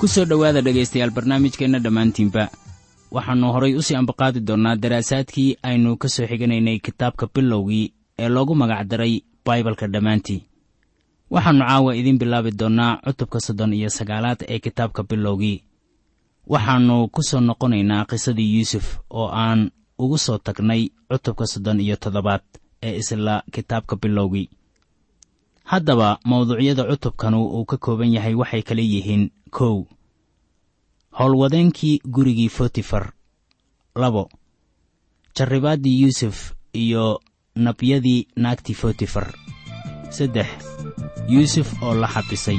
ku soo dhowaada dhegaystayaal barnaamijkeenna dhammaantiinba. Waxaannu horay u sii ambaqaadi doonnaa daraasaadkii aynu ka soo xiganaynay kitaabka bilowgii ee loogu magacdaray baibalka dhammaantii. Waxaannu caawa idiin bilaabi doonnaa cutubka soddon iyo sagaalaad ee kitaabka bilowgii waxaannu ku soo noqonaynaa qisadii yuusuf oo aan ugu soo tagnay cutubka soddon iyo toddobaad ee isla kitaabka bilowgii haddaba mawduucyada cutubkanu uu ka kooban yahay waxay kala yihiin kow. Howlwadeenkii gurigii fotifar labo. Jarribaaddii yuusuf iyo nabyadii naagtii fotifar saddex yuusuf oo la xabisay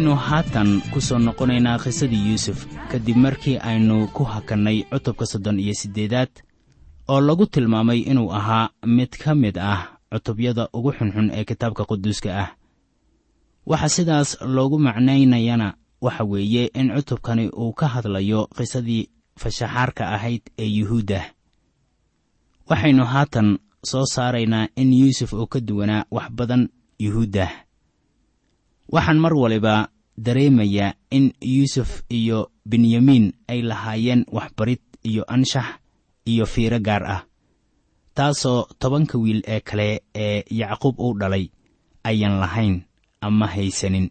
waxaynu haatan ku soo noqonaynaa khisadii yuusuf kadib markii aynu ku hakannay cutubka soddon iyo siddeedaad oo lagu tilmaamay inuu ahaa mid ka mid ah cutubyada ugu xunxun ee kitaabka quduuska ah. Waxa sidaas loogu macnaynayana waxa weeye in cutubkani uu ka hadlayo khisadii fashaxaarka ahayd ee yuhuuddah waxaynu haatan soo saaraynaa in yuusuf oo ka duwanaa wax badan yuhuuddah waxaan mar waliba dareemayaa in yuusuf iyo benyamiin ay lahaayeen waxbarid iyo anshax iyo fiiro gaar ah taasoo tobanka wiil ee kale ee yacquub uu dhalay ayaan lahayn ama haysanin.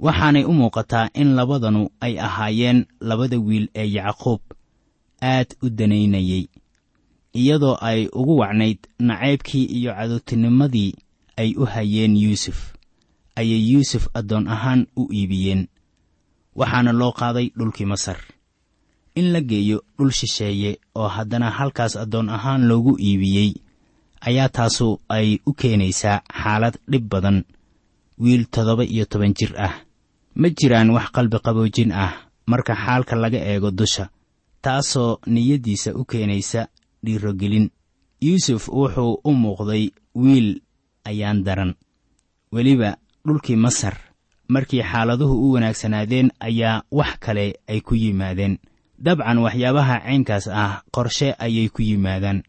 Waxaanay u muuqataa in labadanu ay ahaayeen labada wiil ee yacquub aad u danaynayey iyadoo ay ugu wacnayd nacaybkii iyo cadowtinimadii ay u hayeen yuusuf ayay yuusuf addoon ahaan u iibiyeen waxaana loo qaaday dhulkii masar. In la geeyo dhul shisheeye oo haddana halkaas addoon ahaan loogu iibiyey ayaa taasu ay u keenaysaa xaalad dhib badan wiil toddoba iyo toban jir ah. Ma jiraan wax qalbi qaboojin ah marka xaalka laga eego dusha taasoo niyaddiisa u keenaysa dhiirogelin yuusuf wuxuu u muuqday wiil ayaan daran weliba dhulkii masar markii xaaladuhu u wanaagsanaadeen ayaa wax kale ay ku yimaadeen. Dabcan waxyaabaha caynkaas ah qorshe ayay ku yimaadaan.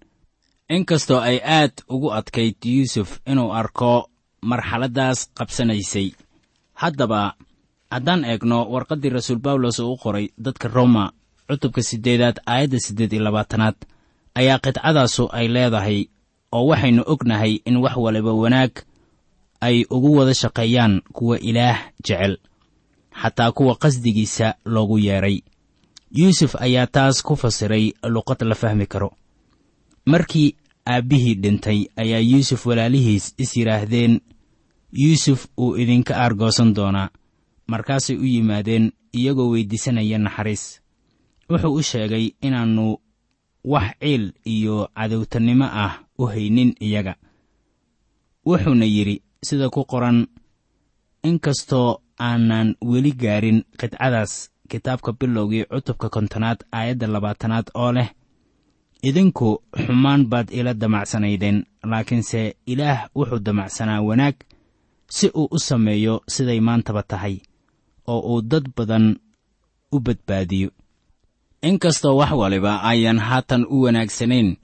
Inkastoo ay aad ugu adkayd yuusuf inuu arko marxaladdaas qabsanaysay. Haddaba haddaan eegno warqaddii rasuul bawlos uu u qoray dadka roma cutubka siddeedaad aayadda siddeed iyo labaatanaad ayaa qidcadaasu ay leedahay oo waxaynu ognahay in wax waliba wanaag ay ugu wada shaqeeyaan kuwa ilaah jecel xataa kuwa qasdigiisa loogu yeedhay yuusuf ayaa taas ku fasiray luqad la fahmi karo. Markii aabbihii dhintay ayaa yuusuf walaalihiis is yidhaahdeen yuusuf uu idinka aargoosan doonaa. Markaasay u yimaadeen iyagoo weyddiisanaya naxariis. Wuxuu u sheegay inaannu wax ciil iyo cadowtannimo ah u haynin iyaga. Wuxuuna yidhi sida ku qoran. Inkastoo aanan weli gaarin qidcadaas kitaabka bilowgii cutubka kontonaad aayadda labaatanaad oo leh idinku xumaan baad ila damacsanaydeen laakiinse ilaah wuxuu damacsanaa wanaag si uu u sameeyo siday maantaba tahay oo uu dad badan u badbaadiyo. Inkastoo wax waliba ayaan haatan u wanaagsanayn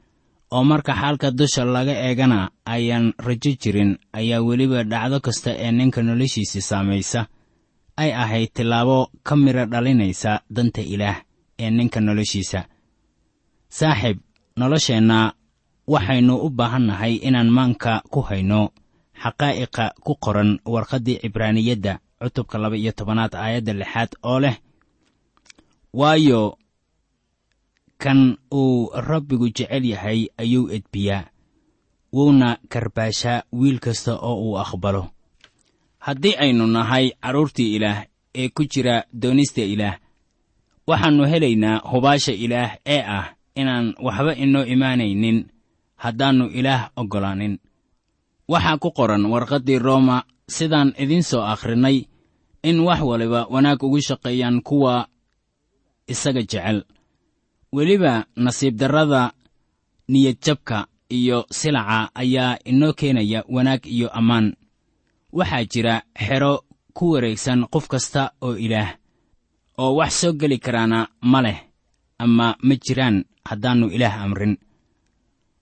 oo marka xaalka dusha laga eegana ayaan rajo jirin ayaa weliba dhacdo kasta ee ninka noloshiisa saamaysa ay ahayd tillaabo ka midha dhalinaysa danta ilaah ee ninka noloshiisa. Saaxiib nolosheenna waxaynu u baahannahay inaan maanka ku hayno xaqaa'iqa ku qoran warqaddii cibraaniyadda cutubka laba iyo tobanaad aayadda lixaad oo leh waayo kan uu rabbigu jecel yahay ayuu edbiyaa wuuna karbaashaa wiil kasta oo uu aqbalo. Haddii aynu nahay carruurtii ilaah ee ku jira doonista ilaah waxaannu helaynaa hubaasha ilaah ee ah inaan waxba inoo imaanaynin haddaannu ilaah oggolaanin. Waxaa ku qoran warqaddii rooma sidaan idiin soo akhrinay in wax waliba wanaag ugu shaqeeyaan kuwa isaga jecel weliba nasiib darrada niyadjabka iyo silaca ayaa inoo keenaya wanaag iyo ammaan. Waxaa jira xero ku wareegsan qof kasta oo ilaah oo wax soo geli karaana ma leh ama ma jiraan haddaannu ilaah amrin.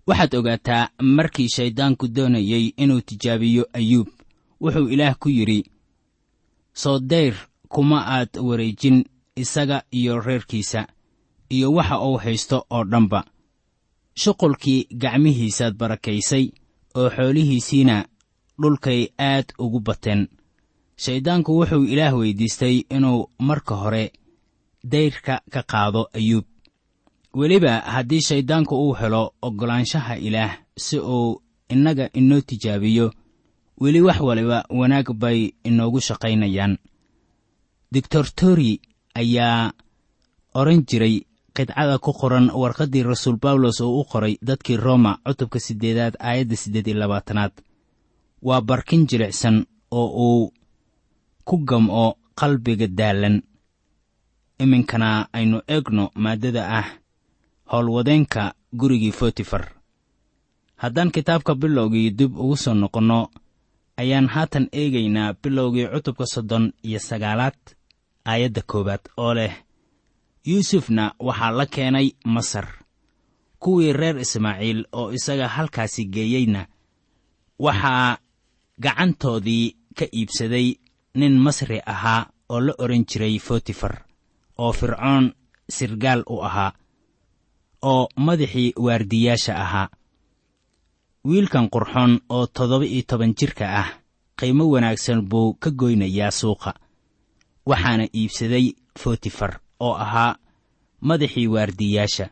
Waxaad ogaataa markii shayddaanku doonayey inuu tijaabiyo ayuub wuxuu ilaah ku yidhi soo dayr kuma aad wareejin isaga iyo reerkiisa iyo waxa uu haysto oo dhanba. Shuqulkii gacmihiisaad barakaysay oo xoolihiisiina dhulkay aad ugu bateen. Shayddaanku wuxuu ilaah weyddiistay inuu marka hore dayrka ka qaado ayuub. Weliba haddii shayddaanku uu helo oggolaanshaha ilaah si uu innaga inoo tijaabiyo weli wax waliba wanaag bay inoogu shaqaynayaan. Doctor tori ayaa odhan jiray qidcada ku qoran warqaddii rasuul bawlos oo u qoray dadkii roma cutubka siddeedaad aayadda siddeed iyo labaatanaad. Waa barkin jilicsan oo uu ku gam'o qalbiga daallan iminkana aynu eegno maaddada ah howlwadeenka gurigii fotifar haddaan kitaabka bilowgii dib ugu soo noqonno ayaan haatan eegaynaa bilowgii cutubka soddon iyo sagaalaad aayadda koowaad oo leh yuusufna waxaa la keenay masar kuwii reer ismaaciil oo isaga halkaasi geeyeyna. Waxaa gacantoodii ka iibsaday nin masri ahaa oo la odhan jiray fotifar oo fircoon sirgaal u ahaa oo madaxii waardiyaasha ahaa. Wiilkan qurxoon oo toddoba iyo toban jirka ah qiimo wanaagsan buu ka goynayaa suuqa waxaana iibsaday fotifar oo ahaa madaxii waardiyaasha.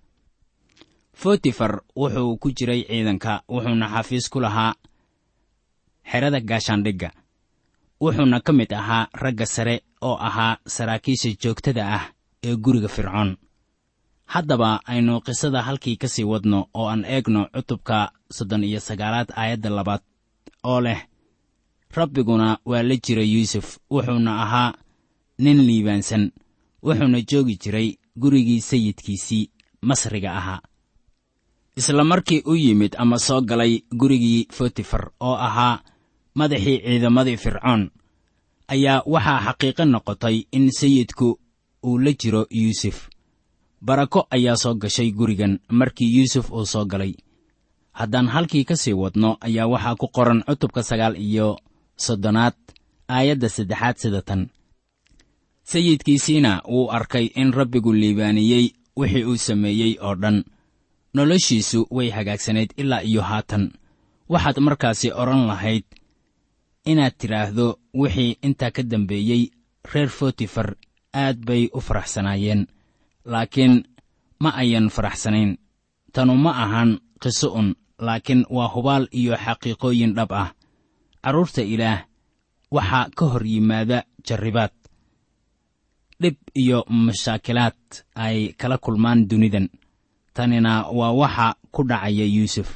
Fotifar wuxuu ku jiray ciidanka wuxuuna xafiis ku lahaa xerada gaashaandhigga wuxuuna ka mid ahaa ragga sare oo ahaa saraakiisha joogtada ah ee guriga fircoon. Haddaba aynu qisada halkii ka sii wadno oo aan eegno cutubka soddon iyo sagaalaad aayadda labaad oo leh rabbiguna waa la jira yuusuf wuxuuna ahaa nin liibaansan wuxuuna joogi jiray gurigii sayidkiisii masriga ahaa. Isla markii u yimid ama soo galay gurigii fotifar oo ahaa madaxii ciidamadii fircoon ayaa waxaa xaqiiqo noqotay in sayidku uu la jiro yuusuf. Barako ayaa soo gashay gurigan markii yuusuf uu soo galay. Haddaan halkii ka sii wadno ayaa waxaa ku qoran cutubka sagaal iyo soddonaad aayadda saddexaad sida tan sayidkiisiina wuu arkay in rabbigu liibaaniyey wixii uu sameeyey oo dhan. Noloshiisu way hagaagsanayd ilaa iyo haatan. Waxaad markaasi odhan lahayd inaad tidhaahdo wixii intaa ka dambeeyey reer fotifar aad bay u faraxsanaayeen. Laakiin ma ayan faraxsanayn. Tanu ma ahan qiso un laakiin waa hubaal iyo xaqiiqooyin dhab ah. Carruurta ilaah waxaa ka hor yimaada jarribaad dhib iyo mashaakilaad ay kala kulmaan dunidan. Tanina waa waxa ku dhacaya yuusuf.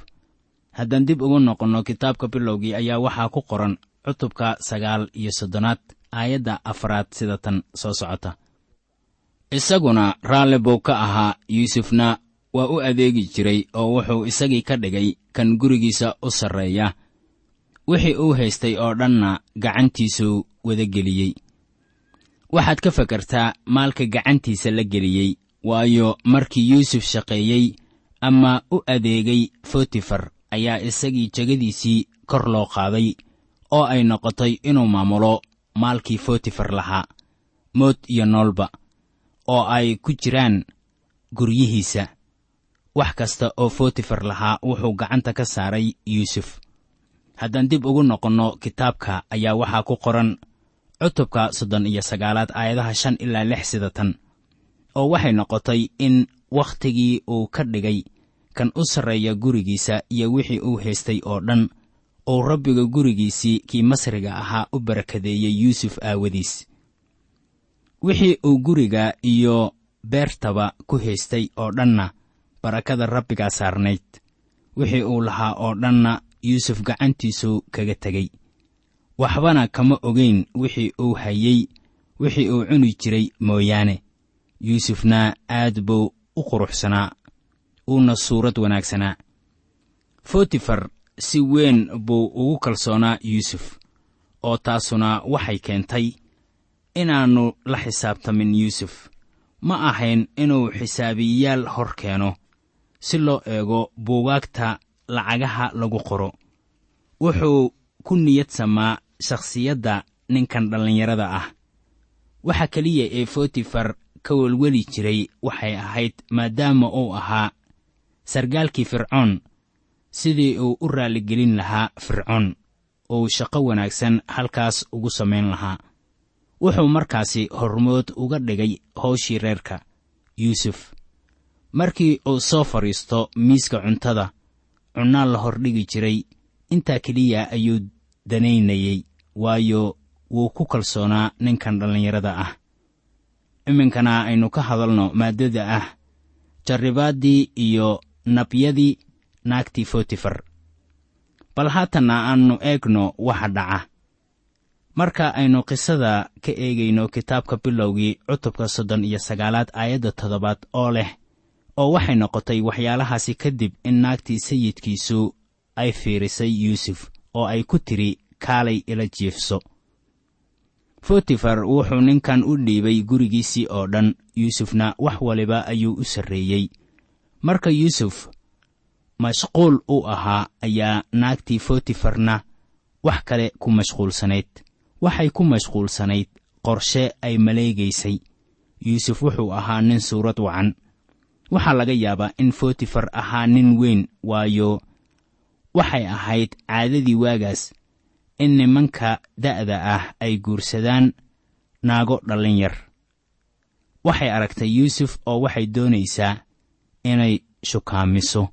Haddaan dib ugu noqonno kitaabka bilowgii ayaa waxaa ku qoran cutubka sagaal iyo soddonaad aayadda afraad sida tan soo socota. Isaguna raalli buu ka ahaa yuusufna waa u adeegi jiray oo wuxuu isagii ka dhigay kan gurigiisa u sarreeya. Wixii uu haystay oo dhanna gacantiisuu wada geliyey waxaad ka fakartaa maalka gacantiisa la geliyey waayo markii yuusuf shaqeeyey ama u adeegay fotifar ayaa isagii jegadiisii kor loo qaaday oo ay noqotay inuu maamulo maalkii fotifar lahaa mood iyo noolba oo ay ku jiraan guryihiisa. Wax kasta oo fotifar lahaa wuxuu gacanta ka saaray yuusuf. Haddaan dib ugu noqonno kitaabka ayaa waxaa ku qoran cutubka soddon iyo sagaalaad aayadaha shan ilaa lix sida tan oo waxay noqotay in wakhtigii uu ka dhigay kan u sarreeya gurigiisa iyo wixii uu haystay oo dhan uu rabbiga gurigiisii kii masriga ahaa u barakadeeyey yuusuf aawadiis. Wixii uu guriga iyo beertaba ku haystay oo dhanna barakada rabbigaa saarnayd. Wixii uu lahaa oo dhanna yuusuf gacantiisuu kaga tegey waxbana kama ogayn wixii uu hayey wixii uu cuni jiray mooyaane. Yuusufna aad buu u quruxsanaa uuna suurad wanaagsanaa. Fotifar si weyn buu ugu kalsoonaa yuusuf oo taasuna waxay keentay inaannu la xisaabtamin yuusuf. Ma ahayn inuu xisaabiyayaal hor keeno si loo eego buugaagta lacagaha lagu qoro. Wuxuu ku niyad samaa shakhsiyadda ninkan dhallinyarada ah. Waxa keliya ee fotifar ka welweli jiray waxay ahayd maadaama uu ahaa sargaalkii fircoon sidii uu u raalligelin lahaa fircoon uu shaqo wanaagsan halkaas ugu samayn lahaa. Wuxuu markaasi hormood uga dhigay howshii reerka yuusuf. Markii uu soo fadhiisto miiska cuntada cunnaa la hordhigi jiray intaa keliya ayuu danaynayey waayo wuu ku kalsoonaa ninkan dhallinyarada ah. Iminkana aynu ka hadalno maaddada ah jarribaaddii iyo nabyadii naagtii fotifar bal haatanna aannu eegno waxa dhaca. Marka aynu qisada ka eegayno kitaabka bilowgii cutubka soddon iyo sagaalaad aayadda toddobaad oo leh oo waxay noqotay waxyaalahaasi kadib in naagtii sayidkiisu ay fiirisay yuusuf oo ay ku tidhi kaalay ila jiifso. Fotifar wuxuu ninkan u dhiibay gurigiisii oo dhan. Yuusufna wax waliba ayuu u sarreeyey. Marka yuusuf mashquul u ahaa ayaa naagtii fotifarna wax kale ku mashquulsanayd. Waxay ku mashquulsanayd qorshe ay maleegaysay. Yuusuf wuxuu ahaa nin suurad wacan. Waxaa laga yaabaa in fotifar ahaa nin weyn waayo waxay ahayd caadadii waagaas in nimanka da'da ah ay guursadaan naago dhallin yar waxay aragtay yuusuf oo waxay doonaysaa inay shukaamiso.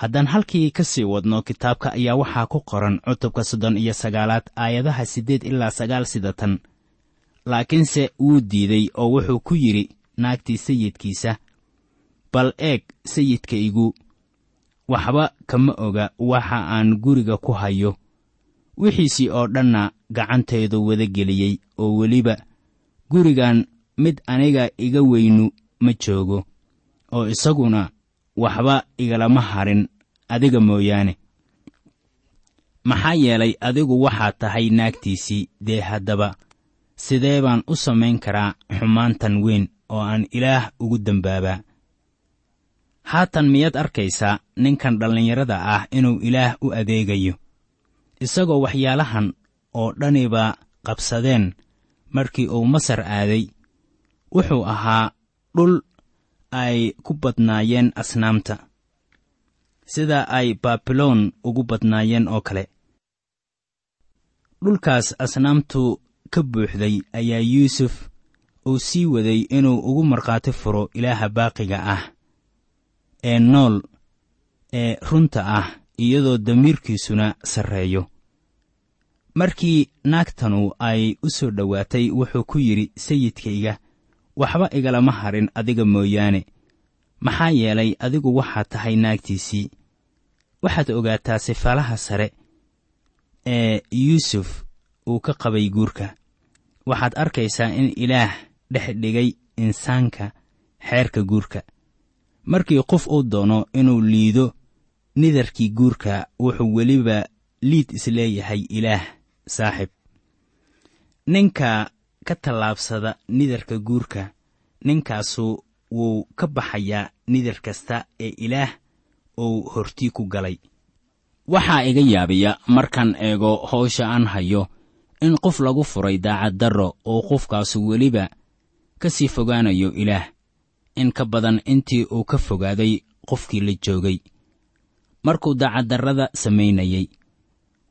Haddaan halkii ka sii wadno kitaabka ayaa waxaa ku qoran cutubka soddon iyo sagaalaad aayadaha siddeed ilaa sagaal sida tan laakiinse wuu diiday oo wuxuu ku yidhi naagtii sayidkiisa bal eeg sayidkaygu waxba kama oga waxa aan guriga ku hayo. Wixiisii oo dhanna gacantaydu wada geliyey oo weliba gurigan mid aniga iga weynu ma joogo oo isaguna waxba igalama harin adiga mooyaane. Maxaa yeelay adigu waxaad tahay naagtiisii dee haddaba. Sidee baan u samayn karaa xumaantan weyn oo aan ilaah ugu dembaabaa haatan miyaad arkaysaa ninkan dhallinyarada ah inuu ilaah u adeegayo? Isagoo waxyaalahan oo dhaniba qabsadeen markii uu masar aaday wuxuu ahaa dhul ay ku badnaayeen asnaamta sida ay baabiloon ugu badnaayeen oo kale. Dhulkaas asnaamtu ka buuxday ayaa yuusuf uu sii waday inuu ugu markhaati furo ilaaha baaqiga ah ee nool ee runta ah iyadoo damiirkiisuna sarreeyo. Markii naagtanu ay u soo dhowaatay wuxuu ku yidhi sayidkayga waxba igalama harin adiga mooyaane. Maxaa yeelay adigu waxaad tahay naagtiisii. Waxaad ogaataa sifaalaha sare ee yuusuf uu ka qabay guurka. Waxaad arkaysaa in ilaah dhex dhigay insaanka xeerka guurka markii qof uu doono inuu liido nidarkii guurka wuxuu weliba liid is leeyahay ilaah saaxib. Ninka ka tallaabsada nidarka guurka ninkaasu wuu ka baxayaa nidar kasta ee ilaah uu hortii ku galay. Waxaa iga yaabiya markaan eego howsha aan hayo in qof lagu furay daacaddarro oo qofkaasu weliba ka sii fogaanayo ilaah in ka badan intii uu ka fogaaday qofkii la joogay. Markuu daacaddarrada samaynayey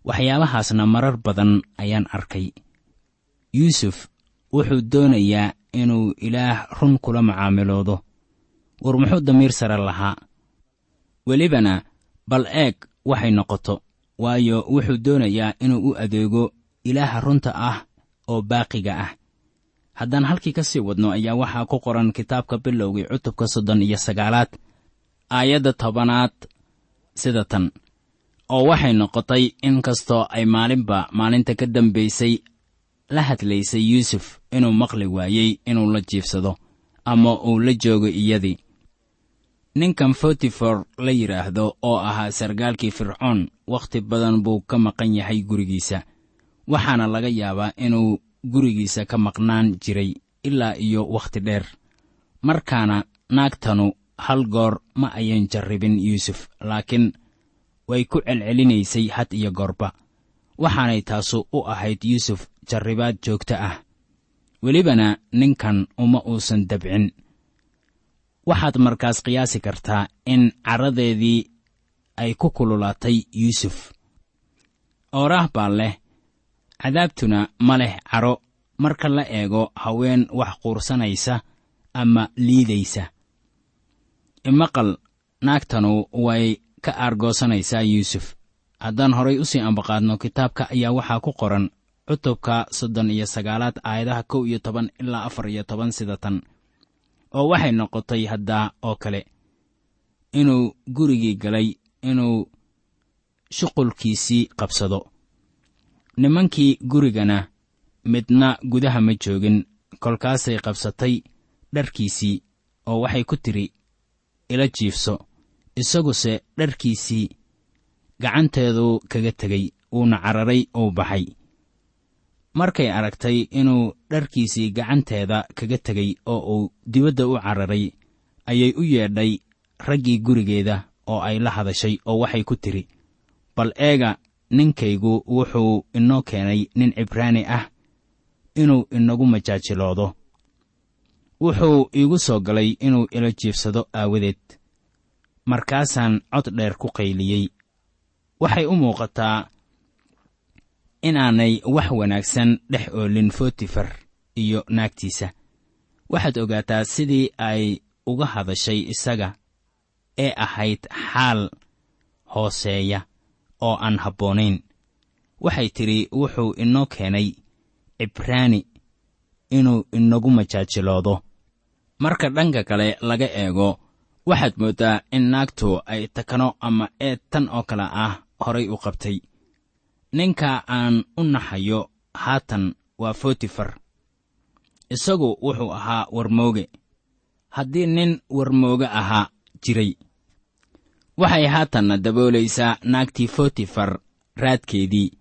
waxyaabahaasna marar badan ayaan arkay. Yuusuf wuxuu doonayaa inuu ilaah run kula macaamiloodo. War muxuu damiir sare lahaa? Welibana bal eeg waxay noqoto waayo wuxuu doonayaa inuu u adeego ilaaha runta ah oo baaqiga ah haddaan halkii ka sii wadno ayaa waxaa ku qoran kitaabka bilowgii cutubka soddon iyo sagaalaad aayadda tobanaad sida tan oo waxay noqotay in kastoo ay maalinba maalinta ka dambaysay la hadlaysay yuusuf inuu maqli waayey inuu la jiibsado ama uu la joogo iyadii. Ninkan fotifor la yidhaahdo oo ahaa sargaalkii fircoon wakhti badan buu ka maqan yahay gurigiisa waxaana laga yaabaa inuu gurigiisa ka maqnaan jiray ilaa iyo wakhti dheer. Markaana naagtanu hal goor ma ayan jarribin yuusuf laakiin way ku celcelinaysay had iyo goorba. Waxaanay taasu u ahayd yuusuf jarribaad joogto ah. Welibana ninkan uma uusan dabcin. Waxaad markaas qiyaasi kartaa in carradeedii ay ku kululaatay yuusuf. Ooraah baa leh cadaabtuna ma leh caro. Marka la eego haween wax quursanaysa ama liidaysa. Imaqal naagtanu way ka aargoosanaysaa yuusuf. Haddaan horay u sii ambaqaadno kitaabka ayaa waxaa ku qoran cutubka soddon iyo sagaalaad aayadaha kow iyo toban ilaa afar iyo toban sida tan oo waxay noqotay haddaa oo kale. Inuu gurigii galay inuu shuqulkiisii qabsado nimankii gurigana midna gudaha ma joogin kolkaasay qabsatay dharkiisii oo waxay ku tidhi ila jiifso isaguse dharkiisii gacanteeduu kaga tegey wuuna cararay uu baxay. Markay aragtay inuu dharkiisii gacanteeda kaga tegey oo uu dibadda u cararay ayay u yeedhay raggii gurigeeda oo ay la hadashay oo waxay ku tidhi bal eega ninkaygu wuxuu inoo keenay nin cibraani ah inuu inagu majaajiloodo. Wuxuu iigu soo galay inuu ila jiibsado aawadeed. Markaasaan cod dheer ku qayliyey. Waxay u muuqataa inaanay wax wanaagsan dhex oolin fotifar iyo naagtiisa. Waxaad ogaataa sidii ay uga hadashay isaga ee ahayd xaal hooseeya oo aan habboonayn. Waxay tidhi wuxuu inoo keenay cibraani inuu inagu majaajiloodo. Marka dhanka kale laga eego waxaad mooddaa in naagtu ay takano ama eed tan oo kale ah horay u qabtay. Ninka aan u naxayo haatan waa fotifar isagu wuxuu ahaa warmooge. Haddii nin warmooge ahaa jiray waxay haatanna daboolaysaa naagtii fotifar raadkeedii.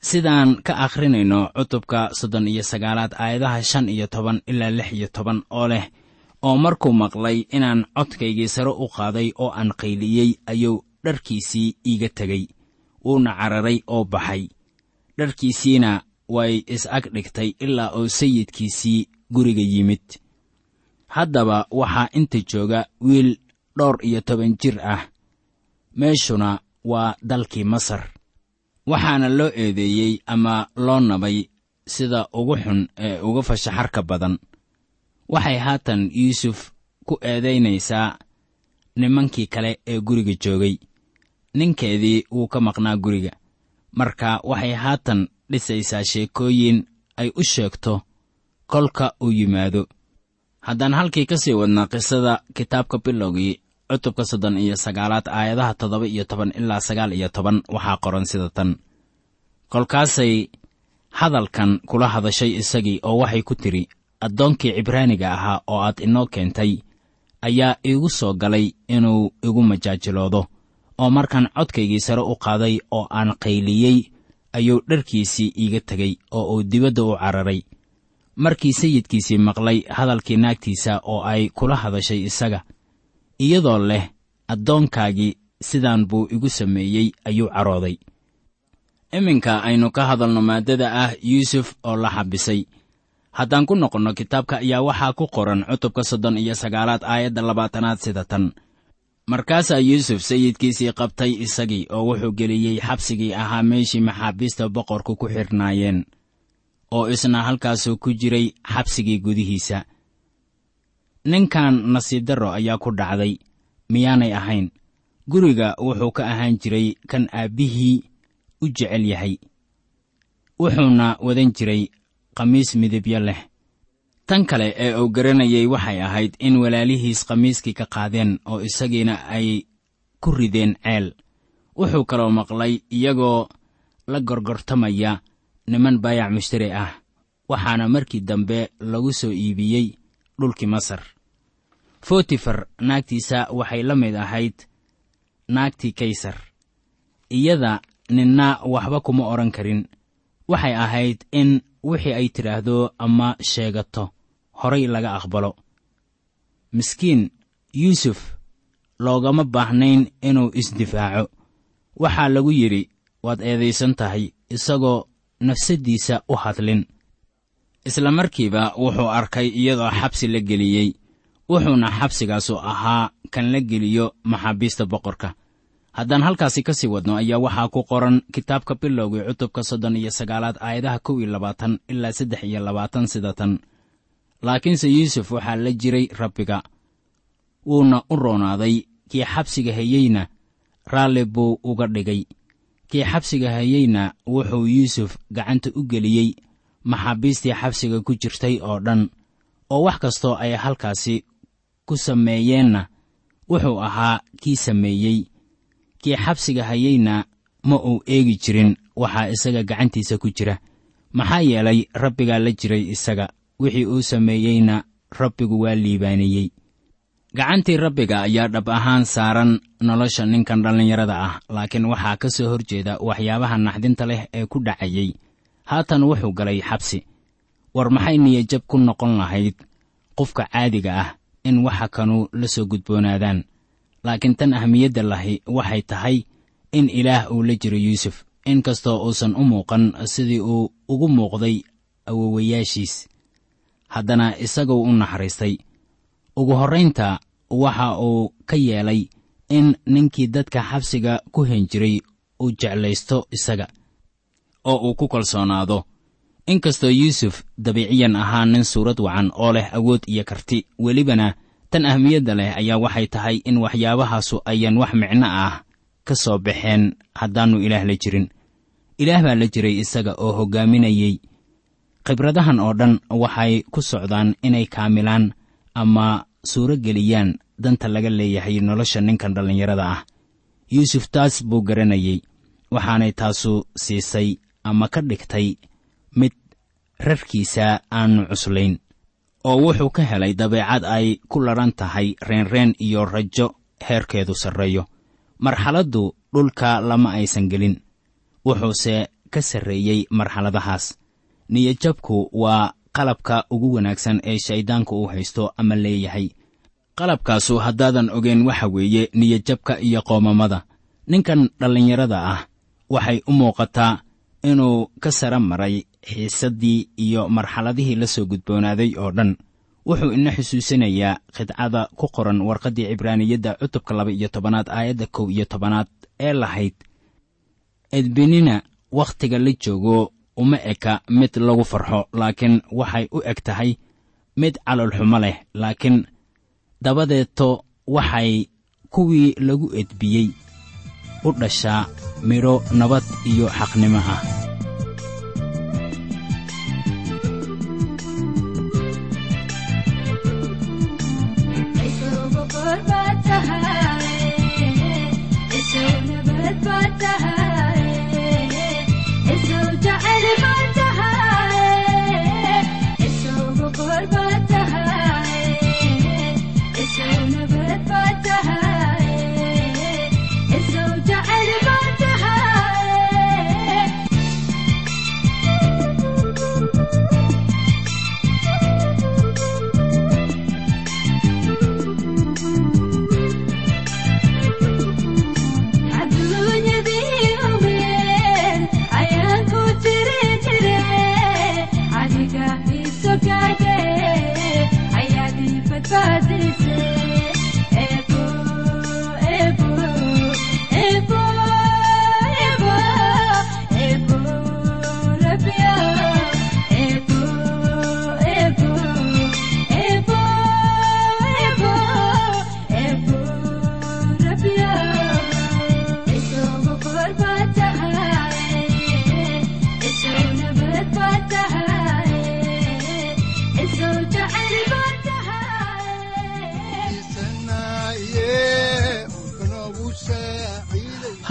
Sidaan ka akhrinayno cutubka soddon iyo sagaalaad aayadaha shan iyo toban ilaa lix iyo toban oo leh oo markuu maqlay inaan codkaygii sare u qaaday oo aan qayliyey ayuu dharkiisii iiga tegey wuuna cararay oo baxay. Dharkiisiina way is-ag dhigtay ilaa uu sayidkiisii guriga yimid. Haddaba waxaa inta jooga wiil dhowr iyo toban jir ah. Meeshuna waa dalkii masar waxaana loo eedeeyey ama loo nabay sida ugu xun ee uga fashaxarka badan. Waxay haatan yuusuf ku eedaynaysaa nimankii kale ee guriga joogay. Ninkeedii wuu ka maqnaa guriga marka waxay haatan dhisaysaa sheekooyin ay u sheegto kolka uu yimaado. Haddaan halkii ka sii wadnaa qisada kitaabka bilowgii cutubka soddon iyo sagaalaad aayadaha toddoba iyo toban ilaa sagaal iyo toban waxaa qoran sida tan. Kolkaasay hadalkan kula hadashay isagii oo waxay ku tidhi addoonkii cibraaniga ahaa oo aad inoo keentay ayaa iigu soo galay inuu igu majaajiloodo oo markaan codkaygii sare u qaaday oo aan qayliyey ayuu dharkiisii iiga tegey oo uu dibadda u cararay. Markii sayidkiisii maqlay hadalkii naagtiisa oo ay kula hadashay isaga iyadoo leh addoonkaagii sidaan buu igu sameeyey ayuu carooday. Iminka aynu ka hadalno maaddada ah yuusuf oo la xabisay. Haddaan ku noqonno kitaabka ayaa waxaa ku qoran cutubka soddon iyo sagaalaad aayadda labaatanaad sida tan. Markaasaa yuusuf sayidkiisii qabtay isagii oo wuxuu geliyey xabsigii ahaa meeshii maxaabiista boqorku ku xidhnaayeen oo isna halkaasuu ku jiray xabsigii gudihiisa ninkan nasiib darro ayaa ku dhacday. Miyaanay ahayn. Guriga wuxuu ka ahaan jiray kan aabbihii u jecel yahay. Wuxuuna wadan jiray khamiis midabyo leh. Tan kale ee uu garanayay waxay ahayd in walaalihiis khamiiskii ka qaadeen oo isagiina ay ku rideen ceel. Wuxuu kaloo maqlay iyagoo la gorgortamaya niman baayac mushtari ah waxaana markii dambe lagu soo iibiyey dhulkii masar fotifar naagtiisa waxay la mid ahayd naagtii kaysar. Iyada ninna waxba kuma odhan karin. Waxay ahayd in wixii ay tidhaahdo ama sheegato horay laga aqbalo. Miskiin yuusuf loogama baahnayn inuu isdifaaco. Waxaa lagu yidhi waad eedaysan tahay isagoo nafsaddiisa u hadlin. Isla markiiba wuxuu arkay iyadoo xabsi la geliyey wuxuuna xabsigaasu ahaa kan la geliyo maxaabiista boqorka. Haddaan halkaasi ka sii wadno ayaa waxaa ku qoran kitaabka bilowgii cutubka soddon iyo sagaalaad aayadaha kow iyo labaatan ilaa saddex iyo labaatan sida tan. Laakiinse yuusuf waxaa la jiray rabbiga. Wuuna u roonaaday kii xabsiga hayeyna raalli buu uga dhigay. Kii xabsiga hayeyna wuxuu yuusuf gacanta u geliyey. Maxaabiistii xabsiga ku jirtay oo dhan. Oo wax kastoo ay halkaasi ku sameeyeenna. Wuxuu ahaa kii sameeyey. Kii xabsiga hayeyna ma uu eegi jirin waxaa isaga gacantiisa ku jira. Maxaa yeelay rabbigaa la jiray isaga wixii uu sameeyeyna rabbigu waa liibaaniyey. Gacantii rabbiga ayaa dhab ahaan saaran nolosha ninkan dhallinyarada ah laakiin waxaa ka soo hor jeeda waxyaabaha naxdinta leh ee ku dhacayey haatan wuxuu galay xabsi. War maxay niyajab ku noqon lahayd qofka caadiga ah in waxa kanu la soo gudboonaadaan. Laakiin tan ahmiyadda lahi waxay tahay in ilaah uu la jiro yuusuf in kastoo uusan u muuqan sidii uu ugu muuqday awowayaashiis haddana isaguu u naxariistay. Ugu horraynta waxa uu ka yeelay in ninkii dadka xabsiga ku hen jiray uu jeclaysto isaga oo uu ku kalsoonaado inkastoo yuusuf dabiiciyan ahaa nin suurad wacan oo leh awood iyo karti welibana tan ahmiyadda leh ayaa waxay tahay in waxyaabahaasu ayaan wax micno ah ka soo baxeen haddaannu ilaah la jirin. Ilaah baa la jiray isaga oo hoggaaminayey khibradahan oo dhan waxay ku socdaan inay kaamilaan ama suuro geliyaan danta laga leeyahay nolosha ninkan dhallinyarada ah. Yuusuf taas buu garanayey waxaanay taasu siisay ama ka dhigtay mid rarkiisa aannu cuslayn oo wuxuu ka helay dabeecad ay ku ladhan tahay reenreen iyo rajo heerkeedu sarreeyo. Marxaladdu dhulka lama aysan gelin wuxuuse ka sarreeyey marxaladahaas. Niyadjabku waa qalabka ugu wanaagsan ee shayddaanku uu haysto ama leeyahay. Qalabkaasu haddaadan ogeyn waxa weeye niyadjabka iyo qoomamada. Ninkan dhallinyarada ah waxay u muuqataa inuu ka sara maray xiisaddii iyo marxaladihii la soo gudboonaaday oo dhan wuxuu ina xusuusinayaa khidcada ku qoran warqaddii cibraaniyadda cutubka laba iyo tobanaad aayadda kow iyo tobanaad ee lahayd edbinina wakhtiga la joogo uma eka mid lagu farxo laakiin waxay u eg tahay mid calolxumo leh laakiin dabadeeto waxay kuwii lagu edbiyey u dhashaa midho nabad iyo xaqnimo ah مفاد السيف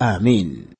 aamiin